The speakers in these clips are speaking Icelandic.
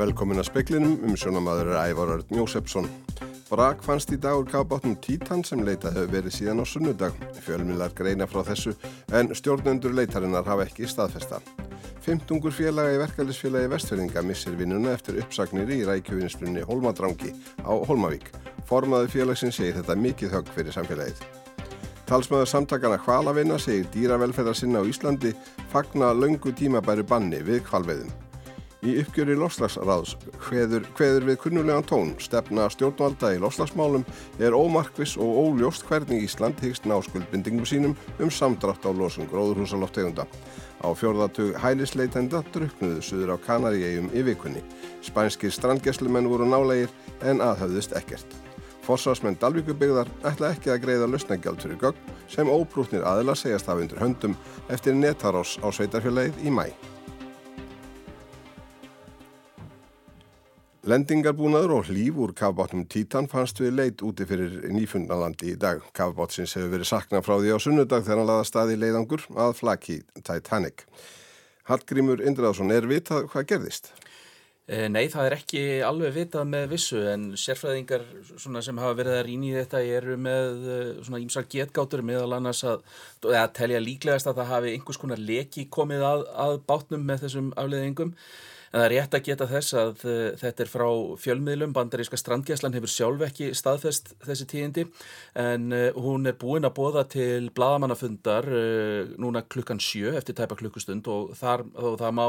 Velkomin að speklinum um sjónamaður Ævar Örn Jósefsson. Brak fannst í dag úr kábátnum Títan sem leitað hefur verið síðan á sunnudag. Fjölmilar greina frá þessu en stjórnendur leitarinnar hafa ekki staðfesta. Fymtungur félaga í verkefælisfélagi Vestfjörðinga missir vinnuna eftir uppsagnir í rækjuvinslunni Holmadrangi á Holmavík. Formaður félagsinn segir þetta mikið högg fyrir samfélagið. Talsmaður samtakana hvalavinna segir dýravelferðar sinna á Íslandi fagna laungu tímabæri banni við hvalveðum. Í uppgjöri lofslagsráðs hveður, hveður við kunnulegan tón stefna stjórnvalda í lofslagsmálum er ómarkvis og óljóst hvernig Ísland hyggst náskuldbindingum sínum um samdrátt á losum gróðurhúsaloftegunda. Á fjórðatug hælisleitenda druknuðu suður á Kanaríegjum í vikunni. Spænskir strandgæslumenn voru nálegir en aðhafðist ekkert. Forsvarsmenn Dalvíkubyggðar ætla ekki að greiða lausnagjald fyrir gögn sem óbrútnir aðila segjast hafa undir höndum eftir netarás á sveitarfjöleið í mæ. Lendingarbúnaður og hlýf úr kafbátnum Títan fannst við leit úti fyrir nýfundalandi í dag. Kafbátsins hefur verið saknað frá því á sunnudag þegar hann laða staði leiðangur að flaki Titanic. Hallgrímur Indraðsson er vitað hvað gerðist? Eh, nei, það er ekki alveg vitað með vissu en sérfræðingar sem hafa verið að rýna í þetta eru með eh, ímsar getgátur meðal annars að, að telja líklegast að það hafi einhvers konar leki komið að, að bátnum með þessum afleðingum En það er rétt að geta þess að uh, þetta er frá fjölmiðlum, bandaríska strandgæslan hefur sjálf ekki staðfest þessi tíðindi. En uh, hún er búin að bóða til bladamannafundar uh, núna klukkan sjö eftir tæpa klukkustund. Og, þar, og það má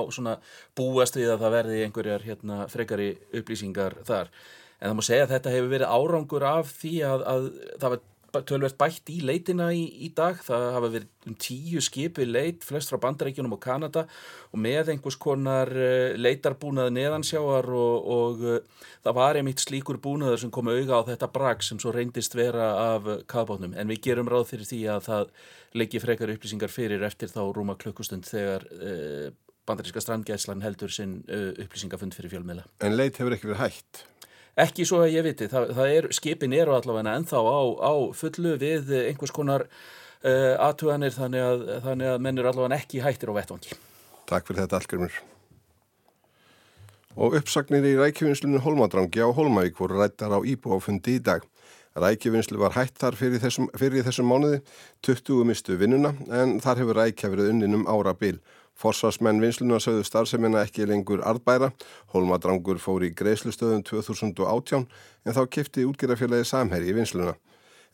búast við að það verði einhverjar hérna, frekari upplýsingar þar. En það má segja að þetta hefur verið árangur af því að, að það var tölvert bætt í leitina í, í dag það hafa verið um tíu skipi leit flest frá bandarækjunum og Kanada og með einhvers konar uh, leitarbúnað neðansjáar og, og uh, það var einmitt slíkur búnaður sem kom auga á þetta brak sem svo reyndist vera af kaðbónum en við gerum ráð fyrir því að það leiki frekar upplýsingar fyrir eftir þá rúma klukkustund þegar uh, bandaríska strandgæslan heldur sinn upplýsingafund fyrir fjölmiðla. En leit hefur ekki verið hægt? Ekki svo að ég viti, það, það er, skipin eru allavega ennþá á, á fullu við einhvers konar uh, aðtuganir þannig að, þannig að menn eru allavega ekki hættir á vettvangi. Takk fyrir þetta allgjörmur. Og uppsagnir í rækjuvinslunum Holmadrangi á Holmavík voru rættar á íbúáfundi í dag. Rækjuvinslu var hættar fyrir þessum, fyrir þessum mánuði, 20 mistu vinnuna en þar hefur rækja verið unninum ára bil. Forsvarsmenn vinsluna sögðu starfseminna ekki lengur arðbæra. Holmadrangur fór í greislustöðum 2018 en þá kefti útgerðarfélagi samherri í vinsluna.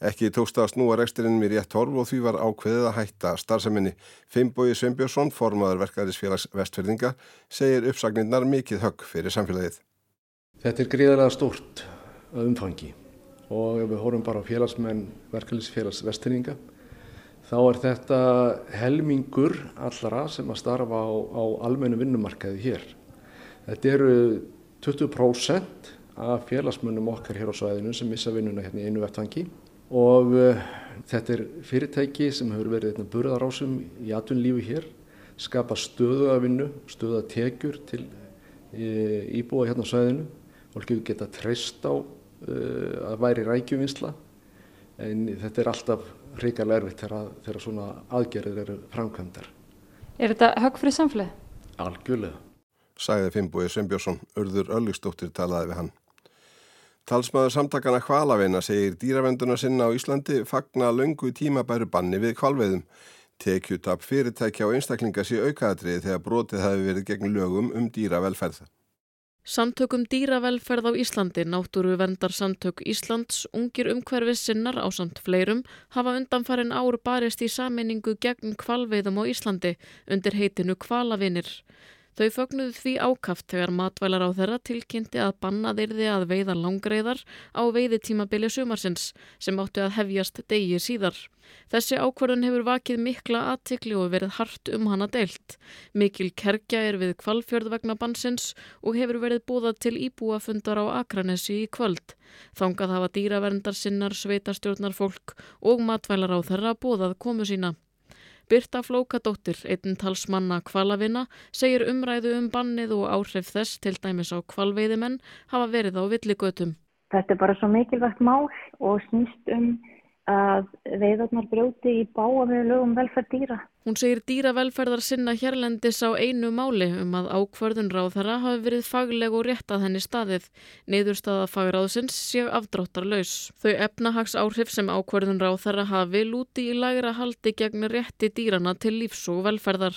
Ekki tókst að snúa reksturinn mér rétt horf og því var ákveðið að hætta starfseminni. Fimbogi Sveinbjörnsson, formadur verkaðisfélags vestfyrðinga, segir uppsagninnar mikið högg fyrir samfélagið. Þetta er gríðarlega stort umfangi og við horfum bara á félagsmenn verkaðisfélags vestfyrðinga þá er þetta helmingur allra sem að starfa á, á almennu vinnumarkaði hér. Þetta eru 20% af félagsmönnum okkar hér á svæðinu sem missa vinnuna hérna í einu vettvangi. Og uh, þetta er fyrirtæki sem hefur verið hérna burðarásum í atvinnlífi hér, skapa stöðu að vinnu, stöðu að tekjur til uh, íbúa hérna á svæðinu. Og geta treyst á uh, að væri rækjuvinsla en þetta er alltaf ríkarlega erfitt þegar, þegar svona aðgerðir eru framkvæmdar. Er þetta högg fyrir samfélagi? Algjörlega. Sæði Finnbúi Sveinbjörnsson, örður Öllugstóttir talaði við hann. Talsmaður samtakana Hvalaveina segir dýravenduna sinna á Íslandi fagna löngu tímabæru banni við kvalveðum. Tekjutap fyrirtækja og einstaklinga sé aukaðatrið þegar brotið hafi verið gegn lögum um dýravelferð. Samtökum dýravelferð á Íslandi, náttúru vendar samtök Íslands, ungir umhverfis sinnar á samt fleirum, hafa undanfarin ár barist í saminningu gegn kvalveiðum á Íslandi undir heitinu Kvalavinir. Þau fögnuðu því ákaft þegar matvælar á þeirra tilkynnti að bannaðirði að veiða langreiðar á veiðitímabili sumarsins sem áttu að hefjast degi síðar. Þessi ákvarðun hefur vakið mikla aðtikli og verið hart um hana deilt. Mikil kerkja er við kvalfjörð vegna bansins og hefur verið búðað til íbúafundar á Akranesi í kvöld. Þángað hafa dýraverndar sinnar, sveitarstjórnar fólk og matvælar á þeirra búðað komu sína. Birta Flókadóttir, einn talsmanna kvalavina, segir umræðu um bannið og áhrif þess til dæmis á kvalveiðimenn hafa verið á villigötum. Þetta er bara svo mikilvægt mál og snýst um að veiðarnar brjóti í báa með lögum velferð dýra. Hún segir dýravelferðar sinna hérlendis á einu máli um að ákvörðun ráð þeirra hafi verið fagleg og rétt að henni staðið. Niðurstaða fagráðsins sé afdráttar laus. Þau efnahags áhrif sem ákvörðun ráð þeirra hafi lúti í lagra haldi gegn rétti dýrana til lífs og velferðar.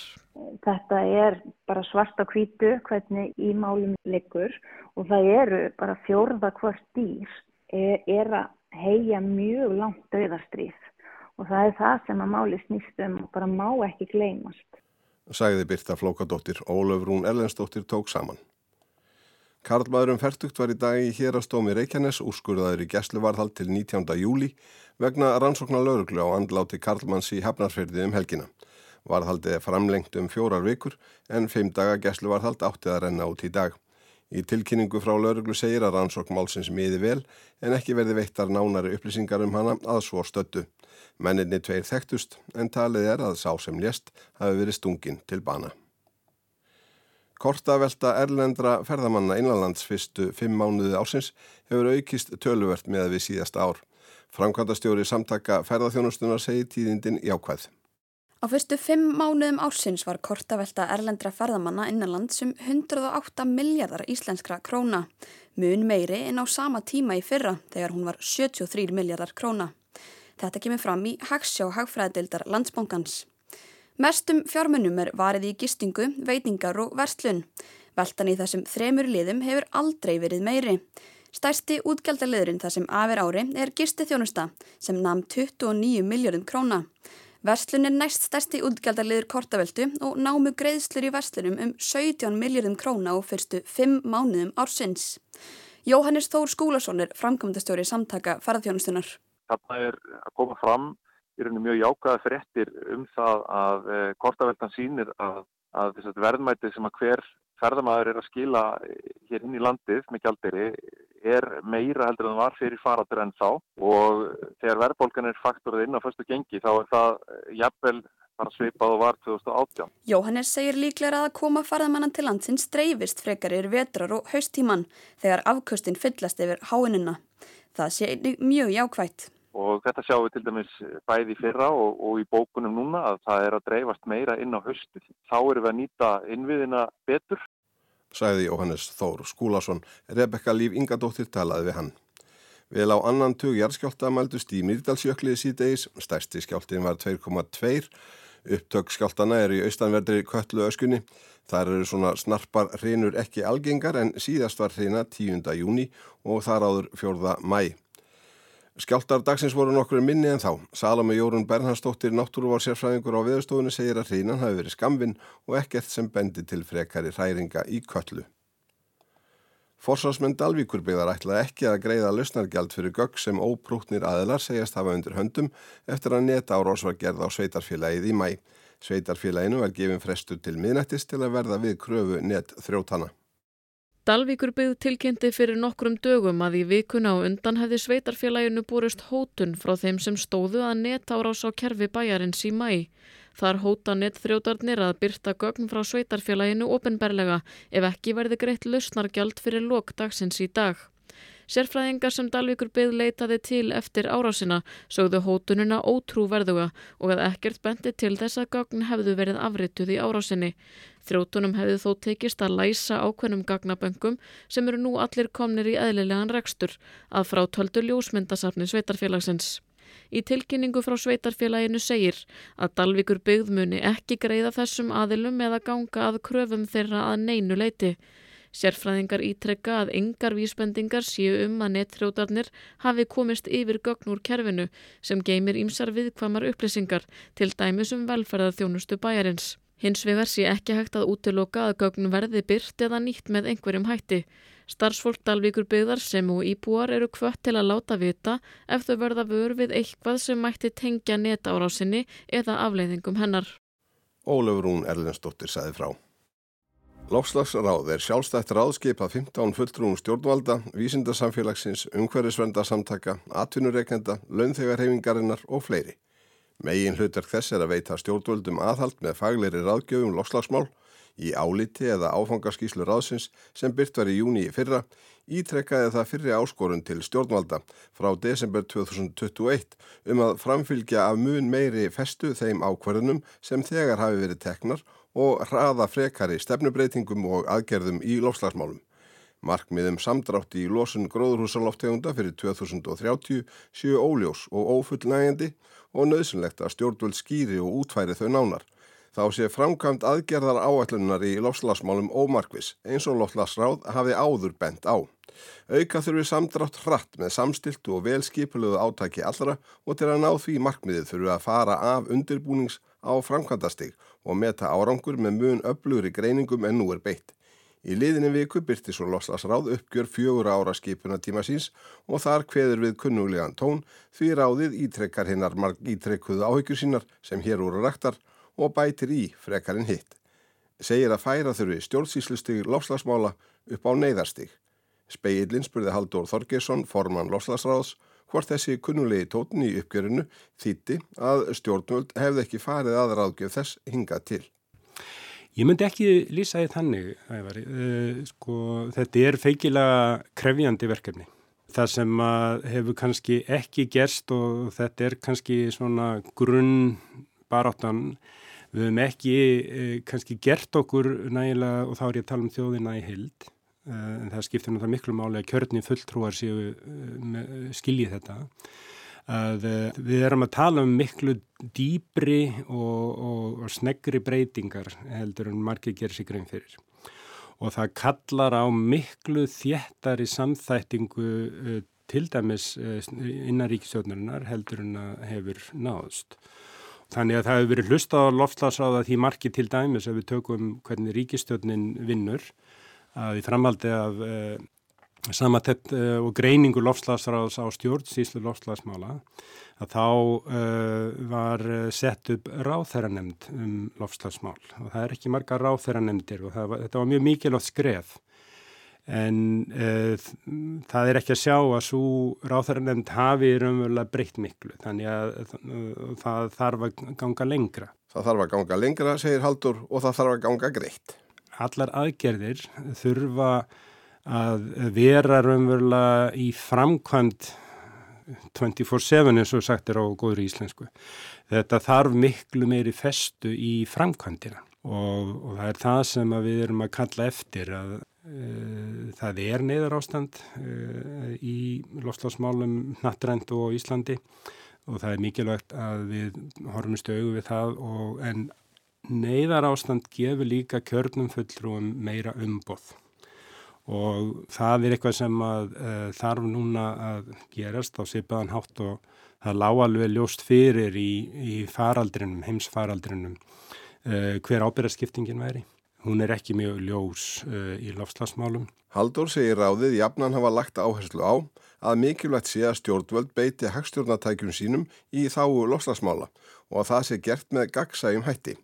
Þetta er bara svarta kvítu hvernig í málum liggur og það eru bara fjórða hvort dýr er, er að heia mjög langt dauðastrýð og það er það sem að máli snýst um og bara má ekki gleymast. Sæði Birta Flókadóttir, Ólaf Rún Ellensdóttir tók saman. Karlmaðurum Fertugt var í dag í hérastómi Reykjanes úrskurðaður í gæsluvarðhald til 19. júli vegna rannsóknar lauruglu á andláti Karlmanns í Hafnarferði um helgina. Varðhaldið er framlengt um fjórar vikur en fimm daga gæsluvarðhald áttið að renna út í dag. Í tilkynningu frá lauruglu segir að rannsókn málsins miði vel en ekki verði veittar nánari upplýsingar um hana að svo stöttu. Menninni tveir þekktust en talið er að sá sem lést hafi verið stungin til bana. Kortavelta erlendra ferðamanna innanlands fyrstu fimm mánuði ársins hefur aukist töluvert með við síðast ár. Framkvæmdastjóri samtaka ferðarþjónustunar segi tíðindin jákvæð. Á fyrstu fimm mánuðum ársins var kortavelta erlendra ferðamanna innanlands um 108 miljardar íslenskra króna. Mun meiri en á sama tíma í fyrra þegar hún var 73 miljardar króna. Þetta kemur fram í Hagsjá hagfræðildar landsbónkans. Mestum fjármunum er varið í gistingu, veitingar og verslun. Veltan í þessum þremur liðum hefur aldrei verið meiri. Stærsti útgjaldaliðurinn þar sem afer ári er gisti þjónusta sem namn 29 miljardum króna. Verslun er næst stærsti útgjaldaliður kortaveldu og námu greiðslur í verslunum um 17 miljardum króna og fyrstu 5 mánuðum ársins. Jóhannes Þór Skúlason er framkvæmdastjóri samtaka ferðarþjónustunar. Þarna er að koma fram í rauninu mjög jákaða fréttir um það að e, kortaveldan sínir að, að verðmætið sem að hver ferðamæður er að skila hér inn í landið með gjalderi er meira heldur en það var fyrir faratur enn þá og þegar verðbólgan er faktorið inn á fyrstu gengi þá er það jafnvel bara svipað og var 2018. Jóhannes segir líklega að koma farðamannan til landsins dreifist frekar yfir vetrar og haustíman þegar afkvöstin fyllast yfir háinuna. Það sé mjög jákvægt og þetta sjáum við til dæmis bæði fyrra og, og í bókunum núna að það er að dreifast meira inn á höstu. Þá erum við að nýta innviðina betur. Sæði Jóhannes Þór Skúlason, Rebekka Líf Ingadóttir talaði við hann. Vel á annan tug jarðskjálta mældust í Myrdalsjökliði síðdeis, stærsti skjáltin var 2,2, upptök skjáltana er í austanverðri köllu öskunni. Það eru svona snarpar hrinur ekki algengar en síðast var hrina 10. júni og þar áður 4. mæ. Skjáltar dagsins voru nokkur minni en þá. Salome Jórun Bernhardsdóttir náttúruvar sérfræðingur á viðstofunni segir að hrínan hafi verið skamvinn og ekkert sem bendi til frekari hræringa í köllu. Forsvarsmenn Dalvíkur byggðar ætlaði ekki að greiða lausnargjald fyrir gögg sem óprútnir aðilar segjast hafa undir höndum eftir að neta árós var gerð á sveitarfélagið í mæ. Sveitarfélaginu var gefin frestu til miðnættist til að verða við kröfu net þrjótana. Dalvíkurbyggð tilkynnti fyrir nokkrum dögum að í vikuna og undan hefði sveitarfélaginu búrist hótun frá þeim sem stóðu að netárás á kerfi bæjarins í mæ. Þar hóta netþrjótarnir að byrta gögn frá sveitarfélaginu ofinberlega ef ekki verði greitt lausnargjald fyrir lokdagsins í dag. Sérfræðingar sem Dalvíkur byggð leitaði til eftir árásina sögðu hótununa ótrúverðuga og að ekkert bendi til þess að gagn hefðu verið afrituð í árásinni. Þrótunum hefðu þó tekist að læsa ákveðnum gagnaböngum sem eru nú allir komnir í eðlilegan rekstur að frá töldu ljósmyndasafni sveitarfélagsins. Í tilkynningu frá sveitarfélaginu segir að Dalvíkur byggð muni ekki greiða þessum aðilum eða ganga að kröfum þeirra að neinu leiti. Sérfræðingar ítrekka að yngar vísbendingar séu um að netþrótarnir hafi komist yfir gögn úr kerfinu sem geymir ímsar viðkvamar upplýsingar til dæmis um velferðarþjónustu bæjarins. Hins vegar sé ekki hægt að útiloka að gögn verði byrt eða nýtt með einhverjum hætti. Starfsfólk Dalvíkur byggðar sem og íbúar eru kvött til að láta vita ef þau verða vör við eitthvað sem mætti tengja netárásinni eða afleiðingum hennar. Ólefur Rún Erlendsdóttir sæði frá. Lofslagsráð er sjálfstætt ráðskip að 15 fulltrúum stjórnvalda, vísindarsamfélagsins, umhverfisvendarsamtaka, atvinnureikenda, launþegarhefingarinnar og fleiri. Megin hlutar þess er að veita stjórnvöldum aðhald með fagleiri ráðgjöfum lofslagsmál í áliti eða áfangaskíslu ráðsins sem byrt var í júni fyrra ítrekkaði það fyrri áskorun til stjórnvalda frá desember 2021 um að framfylgja af mun meiri festu þeim ákvarðunum sem þegar hafi verið teknar og hraða frekari stefnubreitingum og aðgerðum í lofslagsmálum. Markmiðum samdrátti í losun gróðurhúsaloftegunda fyrir 2030 séu óljós og ófullnægjandi og nöðsynlegt að stjórnvöld skýri og útfæri þau nánar. Þá sé framkvæmt aðgerðar áætlunar í lofslagsmálum ómarkvis eins og lofslagsráð hafi áður bent á. Auka þurfi samdrátt hratt með samstiltu og velskipuluðu átaki allra og til að ná því markmiðið þurfi að fara af undirbúnings á framkvæmdastig og meta árangur með mun öflugri greiningum en nú er beitt. Í liðinni viku byrti svo loslasráð uppgjör fjögur ára skipuna tíma síns og þar kveður við kunnuglegan tón því ráðið ítrekkar hinnar marg ítrekkuðu áhyggjur sínar sem hér úr rættar og bætir í frekarinn hitt. Segir að færa þurfi stjórnsýslustig loslasmála upp á neyðarstig. Speillin spurði Haldur Þorgesson, formann loslasráðs, hvort þessi kunnulegi tótin í uppgjörinu þýtti að stjórnvöld hefði ekki farið aðraðgjöf þess hingað til. Ég myndi ekki lýsa því þannig, ævari. Uh, sko, þetta er feikilega krefjandi verkefni. Það sem hefur kannski ekki gerst og þetta er kannski svona grunn baráttan. Við hefum ekki uh, kannski gert okkur nægilega, og þá er ég að tala um þjóðina í hild, uh, en það skiptir náttúrulega miklu máli að kjörni fulltrúar séu skiljið þetta að eh, við erum að tala um miklu dýbri og, og, og sneggri breytingar heldur en margir gerir sig grein fyrir. Og það kallar á miklu þjættari samþættingu uh, til dæmis innan ríkistjóðnarinnar heldur en að hefur náðust. Þannig að það hefur verið hlusta á loftslagsráða því margi til dæmis að við tökum hvernig ríkistjóðnin vinnur að í framhaldi af uh, samatett uh, og greiningu lofslagsráðs á stjórnsýslu lofslagsmála að þá uh, var sett upp ráþæranemnd um lofslagsmál og það er ekki marga ráþæranemndir og var, þetta var mjög mikilvægt skref en það er ekki að sjá að svo ráþæranemnd hafi raunverulega breytt miklu þannig að það þarf að ganga lengra. Það þarf að ganga lengra, segir Haldur, og það þarf að ganga greitt. Allar aðgerðir þurfa að vera raunverulega í framkvæmt 24-7 eins og sagt er á góður íslensku. Þetta þarf miklu meiri festu í framkvæmdina og, og það er það sem við erum að kalla eftir að uh, það er neyðar ástand uh, í lofslásmálum nattrænt og Íslandi og það er mikilvægt að við horfumstu auðu við það og en neyðar ástand gefur líka kjörnum fulltrúum meira umboð og það er eitthvað sem að, uh, þarf núna að gerast á seipaðan hátt og það lág alveg ljóst fyrir í, í faraldrinum, heimsfaraldrinum uh, hver ábyrðarskiptingin væri. Hún er ekki mjög ljós uh, í lofslagsmálum. Haldur segir ráðið jafnan hafa lagt áherslu á að mikilvægt sé að stjórnvöld beiti hagstjórnatækjum sínum í þáu lofslagsmála og að það sé gert með gagsægjum hætti.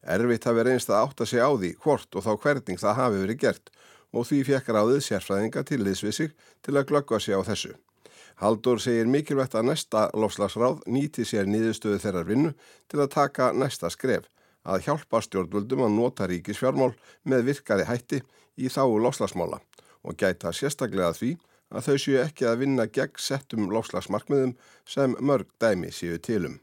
Erfitt hafi reynst að átta sig á því hvort og þá hverning það hafi verið gert og því fekk ráðið sérfræðinga til liðsvissig til að glöggva sig á þessu. Haldur segir mikilvægt að næsta lofslagsráð nýti sér nýðustöðu þeirrar vinnu til að taka næsta skref, að hjálpa stjórnvöldum að nota ríkisfjármál með virkari hætti í þáu lofslagsmála og gæta sérstaklega því að þau séu ekki að vinna gegn settum lofslagsmarkmiðum sem mörg dæmi séu tilum.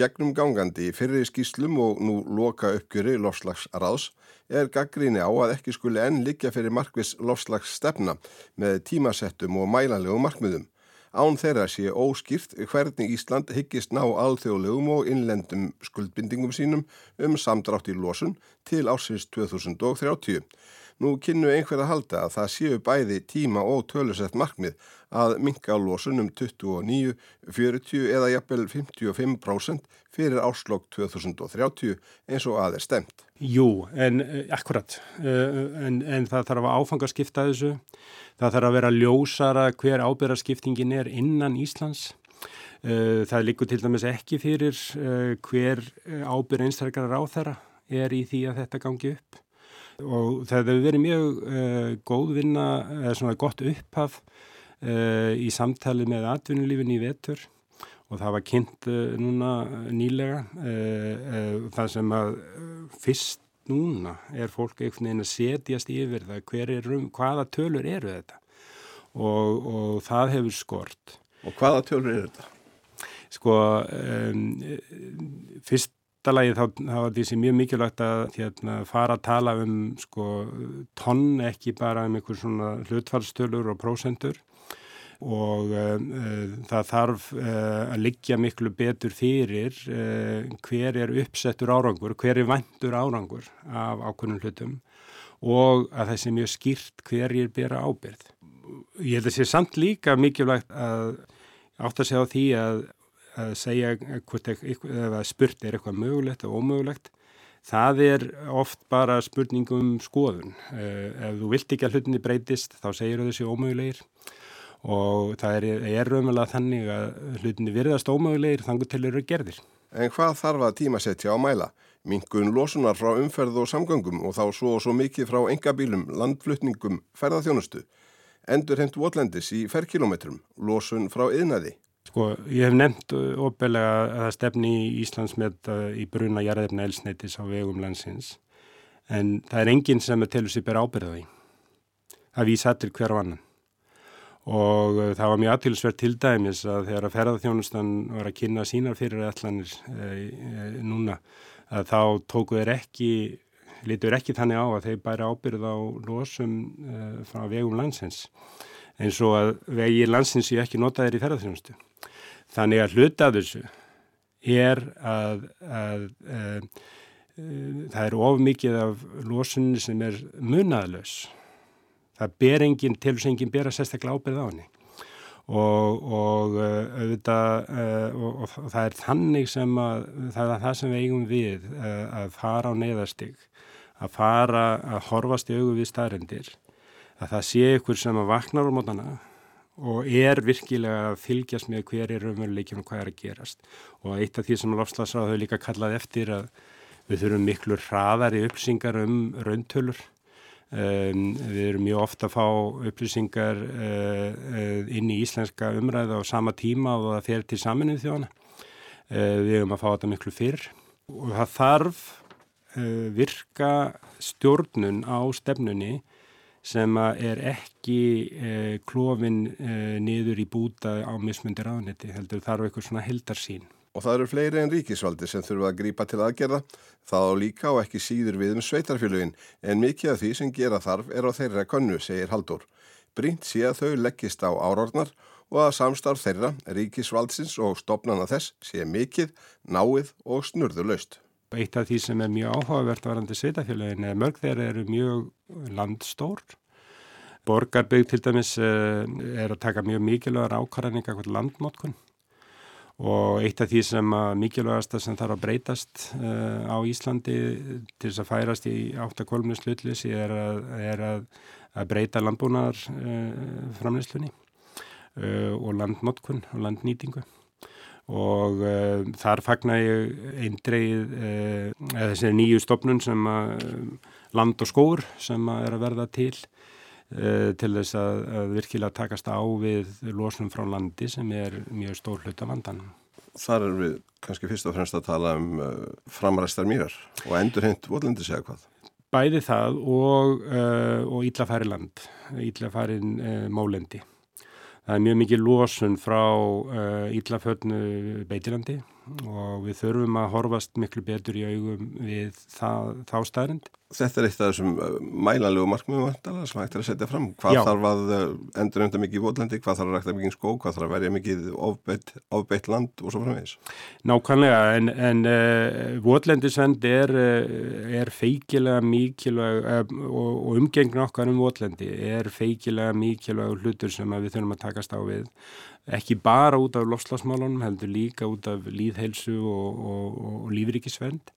Gegnum gangandi í fyrri skýslum og nú loka uppgjöri lofslagsráðs er gaggríni á að ekki skuli enn liggja fyrir markvis lofslagsstefna með tímasettum og mælanlegum markmiðum. Án þeirra sé óskýrt hvernig Ísland hyggist ná alþjóðlegum og innlendum skuldbindingum sínum um samdrátt í losun til ársins 2030. Nú kynnu einhver að halda að það séu bæði tíma og tölusett markmið að minka losun um 29, 40 eða jafnvel 55% fyrir áslokk 2030 eins og aðeins stemt. Jú, en uh, akkurat, uh, en, en það þarf að áfangarskipta þessu, það þarf að vera ljósara hver ábyrðarskiptingin er innan Íslands. Uh, það likur til dæmis ekki fyrir hver ábyrð einstakar þeirra er í því að þetta gangi upp og það hefur verið mjög uh, góð vinna, eða svona gott upphaf uh, í samtali með atvinnulífin í vetur og það var kynnt uh, núna nýlega það sem að fyrst núna er fólk einhvern veginn að setjast yfir það er hvaða tölur eru þetta og, og það hefur skort. Og hvaða tölur er þetta? Sko, um, fyrsta lagi þá, þá er því sem mjög mikilvægt að hérna, fara að tala um sko, tonn, ekki bara um einhver svona hlutfallstölur og prósendur og um, uh, það þarf uh, að liggja miklu betur fyrir uh, hver er uppsettur árangur, hver er vandur árangur af ákveðnum hlutum og að það sé mjög skýrt hver er bera ábyrð. Ég held að sé samt líka mikilvægt að átt að segja á því að, að segja eða spurt er eitthvað mögulegt og ómögulegt Það er oft bara spurningum skoðun. Ef þú vilt ekki að hlutinni breytist þá segir þau þessi ómögulegir og það er, er raunverulega þannig að hlutinni virðast ómögulegir þannig til eru gerðir. En hvað þarf að tímasetja á mæla? Mingun losunar frá umferð og samgöngum og þá svo og svo mikið frá engabílum, landflutningum, ferðarþjónustu. Endur hendt votlendis í ferrkilometrum, losun frá yðnaði. Sko, ég hef nefnt óbelega að það stefni í Íslands með í bruna jarðefna elsneitis á vegum landsins en það er enginn sem er til þess að bera ábyrðaði. Það vísa allir hver á annan og uh, það var mjög aðtilsverð til dæmis að þegar að ferðarþjónustan var að kynna sínar fyrir allanir e, e, núna að þá tóku þeir ekki, litur ekki þannig á að þeir bæri ábyrð á losum e, frá vegum landsins eins og að vegi landsins ég ekki nota þeir í ferðarþjónustu. Þannig að hluta af þessu er að, að e, það er of mikið af losunni sem er munaðlaus það ber enginn til þess að enginn ber að sérstaklega ábyrð á henni og, og, uh, auðvitað, og, og það er þannig sem að það er það sem við eigum við að fara á neyðarstig að fara að horfast í augu við staðrendir að það sé ykkur sem að vaknar á mótana og er virkilega að fylgjast með hver er raunveruleikin og hvað er að gerast. Og eitt af því sem lofslagsráðu líka kallað eftir að við þurfum miklu hraðari uppsingar um rauntölur. Um, við erum mjög ofta að fá upplýsingar uh, uh, inn í íslenska umræðu á sama tíma og það fer til saminuð þjóna. Uh, við erum að fá þetta miklu fyrr. Og það þarf virka stjórnun á stefnunni sem er ekki klófin niður í búta á mismundir ánetti, heldur þarf eitthvað svona heldarsín. Og það eru fleiri en ríkisvaldi sem þurfa að grípa til aðgerða, það á líka og ekki síður við um sveitarfélugin, en mikið af því sem gera þarf er á þeirra konnu, segir Haldur. Brínt sé að þau leggist á árornar og að samstarf þeirra, ríkisvaldsins og stopnana þess sé mikið, náið og snurðurlaust. Eitt af því sem er mjög áhugavert varandi sveitarfélugin er mörg þeirra eru mjög landstór. Borgarbygg til dæmis eh, er að taka mjög mikilvægar ákvarðaninga hvort landmótkun og eitt af því sem mikilvægast sem þarf að breytast uh, á Íslandi til þess að færast í áttakólumnislutlis er, að, er að, að breyta landbúnar uh, framleyslunni uh, og landnotkun og landnýtingu og þar fagnar ég eindreið þessi nýju stopnun sem land og skór sem er að verða til Eh, til þess að, að virkilega takast á við losnum frá landi sem er mjög stór hlut af vandan. Þar er við kannski fyrst og fremst að tala um uh, framræstar mýrar og endur hend volindi segja hvað? Bæði það og, uh, og íllafæri land, íllafærin uh, mólendi. Það er mjög mikið losun frá íllaförnu beitilandi og við þurfum að horfast miklu betur í augum við það, þá staðrind. Þetta er eitt af þessum uh, mælanlegu markmiðum sem hægt er að setja fram. Hvað Já. þarf að uh, endur enda mikið í votlendi, hvað þarf að rækta mikið í skó, hvað þarf að verja mikið ofbeitt, ofbeitt land og svo framvegis? Nákvæmlega, en, en uh, votlendisvend er, uh, er feikilega mikilvæg uh, og, og umgengna okkar um votlendi er feikilega mikilvæg hlutur sem við þurfum að takast á við ekki bara út af lofslagsmálunum, heldur líka út af líðheilsu og, og, og lífrikisvend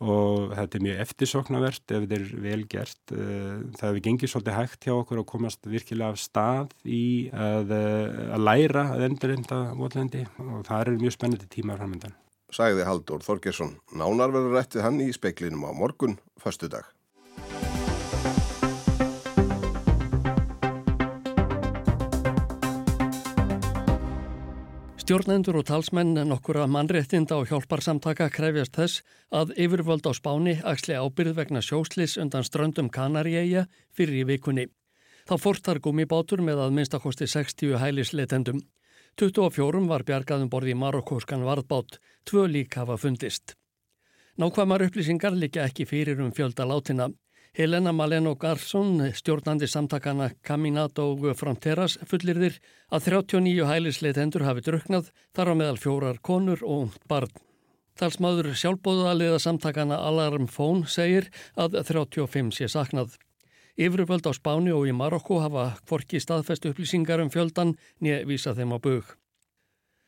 og þetta er mjög eftirsoknavert ef þetta er vel gert. Eh, það hefur gengið svolítið hægt hjá okkur að komast virkilega af stað í að, eh, að læra að endurenda votlendi og það er mjög spennandi tíma framöndan. Sæði Haldur Þorgesson, nánar verður rættið hann í speiklinum á morgun, fastu dag. Stjórnendur og talsmenn nokkura mannréttinda og hjálparsamtaka krefjast þess að yfirvöld á spáni axli ábyrð vegna sjóslis undan ströndum Kanaríeia fyrir í vikunni. Þá fórstar gummibátur með að minnstakosti 60 hælisleitendum. 24 var bjargaðum borði í marokkóskan varðbát, tvö lík hafa fundist. Nákvæmar upplýsingar líka ekki fyrir um fjölda látina. Helena Maleno Garsson, stjórnandi samtakana Caminato Fronteras, fullirðir að 39 hælisleitendur hafi druknað, þar á meðal fjórar konur og barn. Talsmaður sjálfbóðaliða samtakana Alarm Phone segir að 35 sé saknað. Yfirvöld á Spáni og í Marokko hafa hvorki staðfest upplýsingar um fjöldan nýja vísa þeim á bug.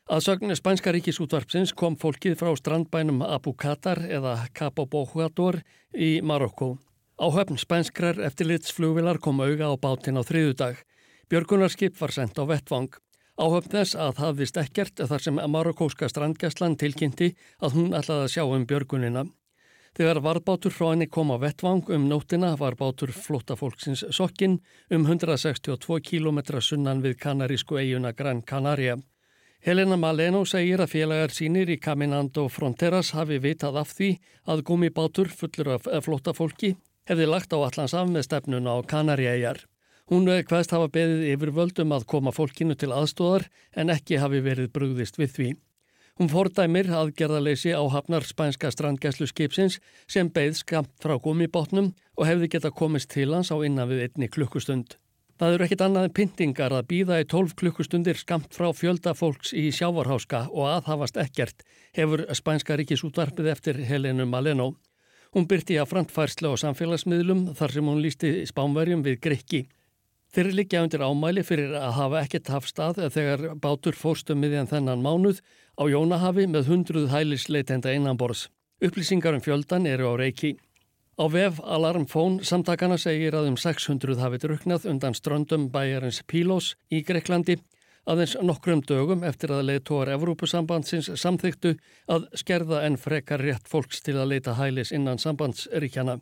Að sögnu Spænska ríkisútvarpsins kom fólkið frá strandbænum Abu Qatar eða Cabo Bojuador í Marokko. Áhöfn spænskrar eftirlitsflugvilar kom auga á bátinn á þriðudag. Björgunarskip var sendt á vettvang. Áhöfn þess að það vist ekkert þar sem marokkóska strandgæslan tilkynnti að hún ætlaði að sjá um björgunina. Þegar varðbátur frá henni kom á vettvang um nóttina var bátur flótafólksins Sokkin um 162 km sunnan við kanarísku eiguna Gran Canaria. Helena Maleno segir að félagar sínir í Caminando Fronteras hafi vitað af því að gummibátur fullur af flótafólki hefði lagt á allans af með stefnuna á Kanariæjar. Hún hvaðst hafa beðið yfir völdum að koma fólkinu til aðstóðar en ekki hafi verið brugðist við því. Hún fordæmir aðgerðaleysi á hafnar spænska strandgæslu skipsins sem beigð skamt frá gumibotnum og hefði geta komist til hans á innan við einni klukkustund. Það eru ekkit annað en pyntingar að býða í 12 klukkustundir skamt frá fjölda fólks í sjávarháska og aðhafast ekkert hefur spænska ríkisútvarpið eftir Helenu Maleno. Hún byrti að frantfærsla á samfélagsmiðlum þar sem hún lísti spánverjum við Greikki. Þeir liggja undir ámæli fyrir að hafa ekkert haft stað þegar bátur fórstum miðjan þennan mánuð á Jónahafi með hundruð hælisleitenda innanbors. Upplýsingar um fjöldan eru á reiki. Á vef Alarmfón samtakana segir að um 600 hafi druknað undan ströndum bæjarins Pílós í Greiklandi aðeins nokkrum dögum eftir að leiðtóar Evrópusambandsins samþyktu að skerða en frekar rétt fólks til að leita hælis innan sambandsríkjana.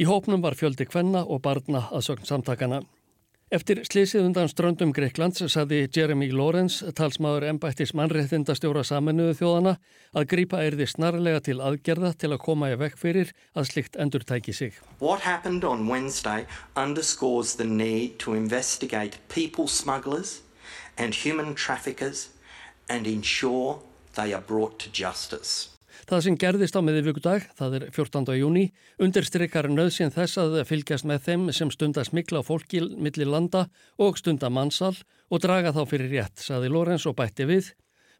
Í hópnum var fjöldi kvenna og barna að sögn samtakana. Eftir slísið undan ströndum Greiklands saði Jeremy Lawrence, talsmaður ennbættis mannréttindastjóra saminuðu þjóðana, að grípa erði snarlega til aðgerða til að koma í vekk fyrir að slikt endur tæki sig. What happened on Wednesday underscores the need to investigate people smugglers and human traffickers and ensure they are brought to justice. Það sem gerðist á miðvíkudag, það er 14. júni, undirstrykkar nöðsinn þess að fylgjast með þeim sem stundar smikla á fólki millir landa og stundar mannsal og draga þá fyrir rétt, saði Lorenz og bætti við.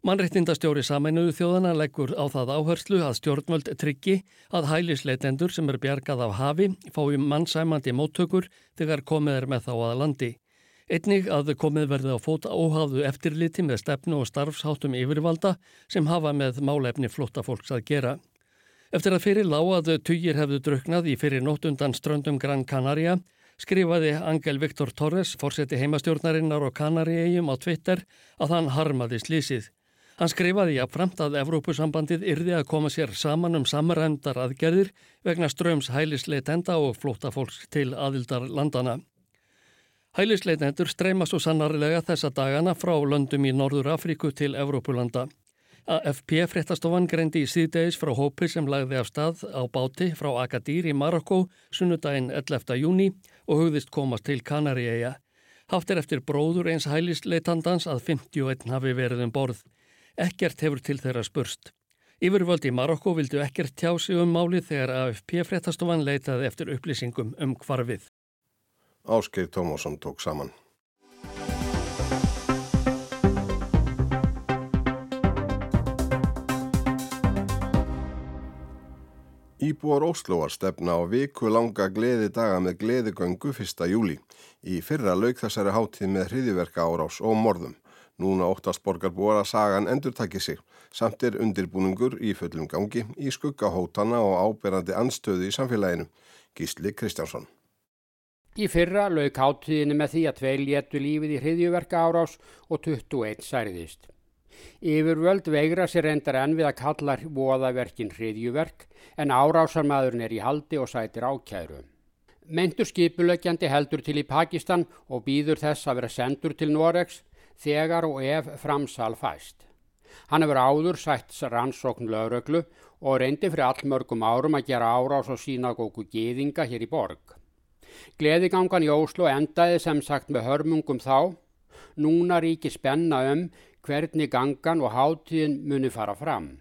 Mannreittindastjóri sameinuðu þjóðana leggur á það áherslu að stjórnvöld tryggi að hælisleitendur sem er bjargað af hafi fái mannsæmandi móttökur þegar komið er með þá að landi. Einnig að komið verði á fóta óháðu eftirliti með stefnu og starfsháttum yfirvalda sem hafa með málefni flotta fólks að gera. Eftir að fyrir lág að tugir hefðu druknað í fyrir nóttundan ströndum Gran Canaria skrifaði Angel Viktor Torres, fórseti heimastjórnarinnar og Kanariægjum á Twitter að hann harmaði slísið. Hann skrifaði að framt að Evrópusambandið yrði að koma sér saman um samræmdar aðgerðir vegna ströms hælisleitenda og flóta fólks til aðildar landana. Hælisleitendur streyma svo sannarlega þessa dagana frá löndum í Norður Afríku til Evrópulanda. AFP fréttastofan greindi í síðdegis frá hópi sem lagði af stað á báti frá Agadir í Marokko sunnudaginn 11. júni og hugðist komast til Kanaríeia. Haft er eftir bróður eins hælisleitandans að 51 hafi verið um borð. Ekkert hefur til þeirra spurst. Yfirvöldi í Marokko vildu ekkert tjá sig um málið þegar AFP fréttastofan leitaði eftir upplýsingum um hvarfið. Áskeið Tómásson tók saman. Íbúar Óslóar stefna á viku langa gleði daga með gleðigöngu 1. júli. Í fyrra lauk þessari hátíð með hriðiverka árás og morðum. Núna óttast borgarbúar að sagan endur takki sig. Samt er undirbúningur í fullum gangi í skuggahótana og áberandi anstöðu í samfélaginu. Gísli Kristjánsson. Í fyrra lauk háttíðinu með því að tvei léttu lífið í hriðjuverka árás og 21 særiðist. Yfirvöld veigra sér endar enn við að kalla voðaverkin hriðjuverk en árásarmadurinn er í haldi og sætir ákjæru. Mentur skipulökjandi heldur til í Pakistan og býður þess að vera sendur til Noregs þegar og ef framsal fæst. Hann hefur áður sætt rannsókn lögröglu og reyndi fyrir allmörgum árum að gera árás og sína góku geðinga hér í borg. Gleðigangan í Óslo endaði sem sagt með hörmungum þá. Núna ríki spenna um hvernig gangan og hátíðin muni fara fram.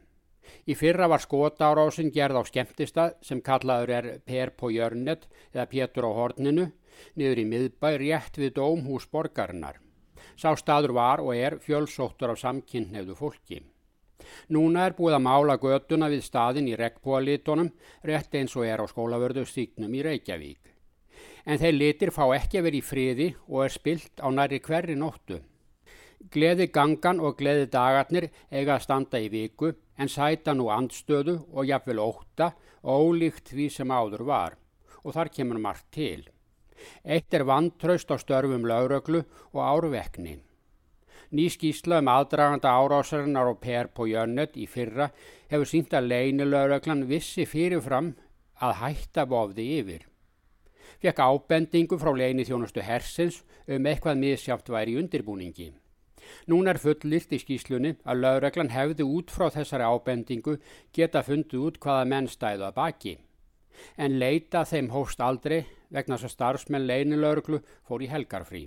Í fyrra var skotárásin gerð á skemmtistað sem kallaður er Per på Jörnet eða Pétur á Horninu niður í miðbæ rétt við Dómhús borgarinnar. Sá staður var og er fjölsóttur af samkynneðu fólki. Núna er búið að mála göduna við staðin í regnbúalitunum rétt eins og er á skólavörðu stíknum í Reykjavík. En þeir litir fá ekki að vera í friði og er spilt á næri hverri nóttu. Gleði gangan og gleði dagarnir eiga að standa í viku en sæta nú andstöðu og jafnvel óta og ólíkt því sem áður var og þar kemur margt til. Eitt er vantraust á störfum lauröglu og árvekni. Ný skísla um aðdraganda árásarinnar og per på jönnet í fyrra hefur sínt að leinilauröglan vissi fyrirfram að hætta vofði yfir. Fekk ábendingu frá leini þjónustu hersins um eitthvað miðsjátt væri undirbúningi. Nún er fullirt í skýslunni að lögreglan hefði út frá þessari ábendingu geta fundið út hvaða menn stæðu að baki. En leita þeim hóst aldrei vegna þess að starfsmenn leinilögreglu fór í helgarfrí.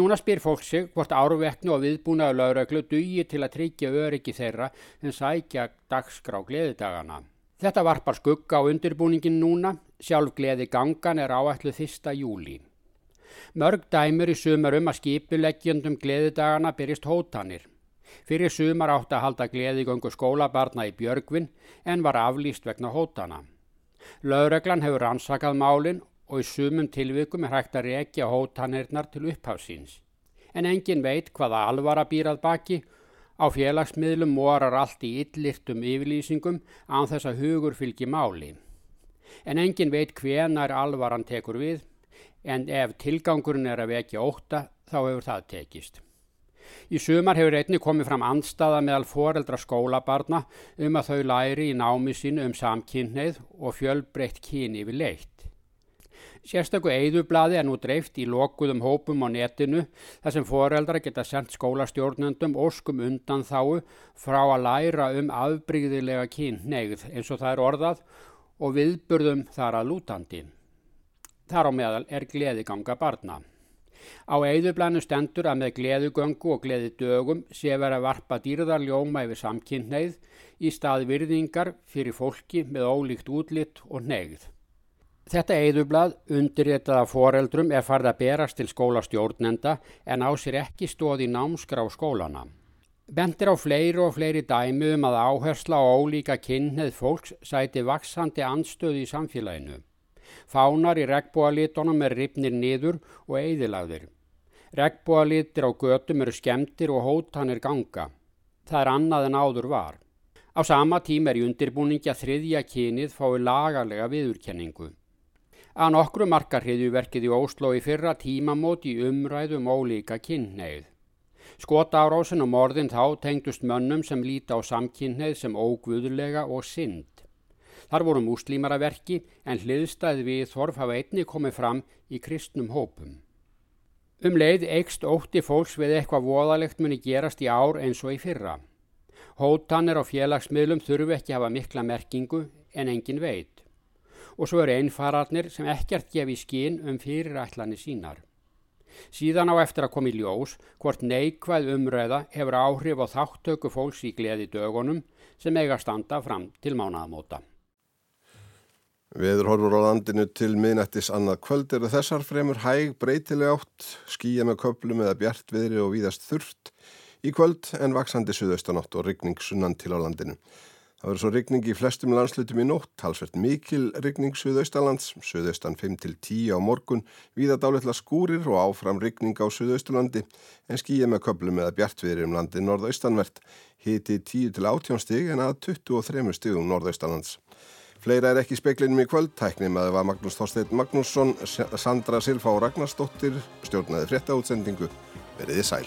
Núna spyr fólk sig hvort áruveknu og viðbúnaðu lögreglu dugi til að tryggja öryggi þeirra en sækja dagskrá gleðidagana. Þetta varpar skugga á undirbúningin núna, sjálf gleði gangan er áætlu þista júli. Mörg dæmur í sumar um að skipuleggjandum gleðidagana byrjist hótanir. Fyrir sumar átt að halda gleðigöngu skólabarna í Björgvin en var aflýst vegna hótana. Laureglan hefur ansakað málinn og í sumum tilvikum er hægt að rekja hótanirnar til upphafsins. En engin veit hvaða alvara býrað baki, á félagsmiðlum morar allt í yllirtum yfirlýsingum án þess að hugur fylgi máli. En engin veit hvenar alvaran tekur við en ef tilgangurinn er að vekja óta þá hefur það tekist. Í sumar hefur einni komið fram andstaða meðal foreldra skólabarna um að þau læri í námi sínu um samkynneið og fjölbreytt kyni við leitt. Sérstakku eigðublaði er nú dreift í lokuðum hópum á netinu þar sem foreldra geta sendt skólastjórnendum óskum undan þáu frá að læra um afbríðilega kynneið eins og það er orðað og viðburðum þar að lútandi. Þar á meðal er gleðiganga barna. Á eigðublanu stendur að með gleðugöngu og gleðidögum sé verið að varpa dýrðarljóma yfir samkynneið í stað virðingar fyrir fólki með ólíkt útlitt og negð. Þetta eigðublað undirritaða foreldrum er farið að berast til skólastjórnenda en á sér ekki stóði námskrá skólana. Bendir á fleiri og fleiri dæmi um að áhersla á ólíka kynneið fólks sæti vaksandi anstöði í samfélaginu. Fánar í regnbúalitunum er ripnir niður og eigðilagðir. Regnbúalitir á götum eru skemtir og hótanir ganga. Það er annað en áður var. Á sama tím er í undirbúningi að þriðja kynið fái lagarlega viðurkenningu. Að nokkru markar hriðjuverkið í Óslo í fyrra tímamót í umræðum ólíka kynneið. Skotárásin og morðin þá tengdust mönnum sem líti á samkynneið sem ógvöðulega og synd. Þar voru múslímar að verki en hliðstæði við þorf hafa einni komið fram í kristnum hópum. Um leið eikst ótti fólks við eitthvað voðalegt muni gerast í ár eins og í fyrra. Hótanir á félagsmiðlum þurfu ekki hafa mikla merkingu en engin veit. Og svo eru einfararnir sem ekkert gefi skín um fyrirætlani sínar. Síðan á eftir að koma í ljós hvort neikvæð umræða hefur áhrif á þáttöku fólks í gleði dögunum sem eiga standa fram til mánaðamóta. Veður horfur á landinu til miðnættis annað kvöld eru þessar fremur hæg breytileg átt, skýja með köplum eða bjart viðri og víðast þurft í kvöld en vaksandi suðaustanátt og rigning sunnan til á landinu. Það verður svo rigning í flestum landslutum í nótt, halsvert mikil rigning suðaustalands, suðaustan 5-10 á morgun, víða dálitla skúrir og áfram rigning á suðausturlandi en skýja með köplum eða bjart viðri um landi norðaustanvert, hiti 10-18 stig en að 23 stigum norðaustalands. Fleira er ekki speklinum í kvöld, tæknum að það var Magnús Þorstein Magnússon, Sandra Silfa og Ragnarsdóttir, stjórnaði frétta útsendingu. Veriði sæl.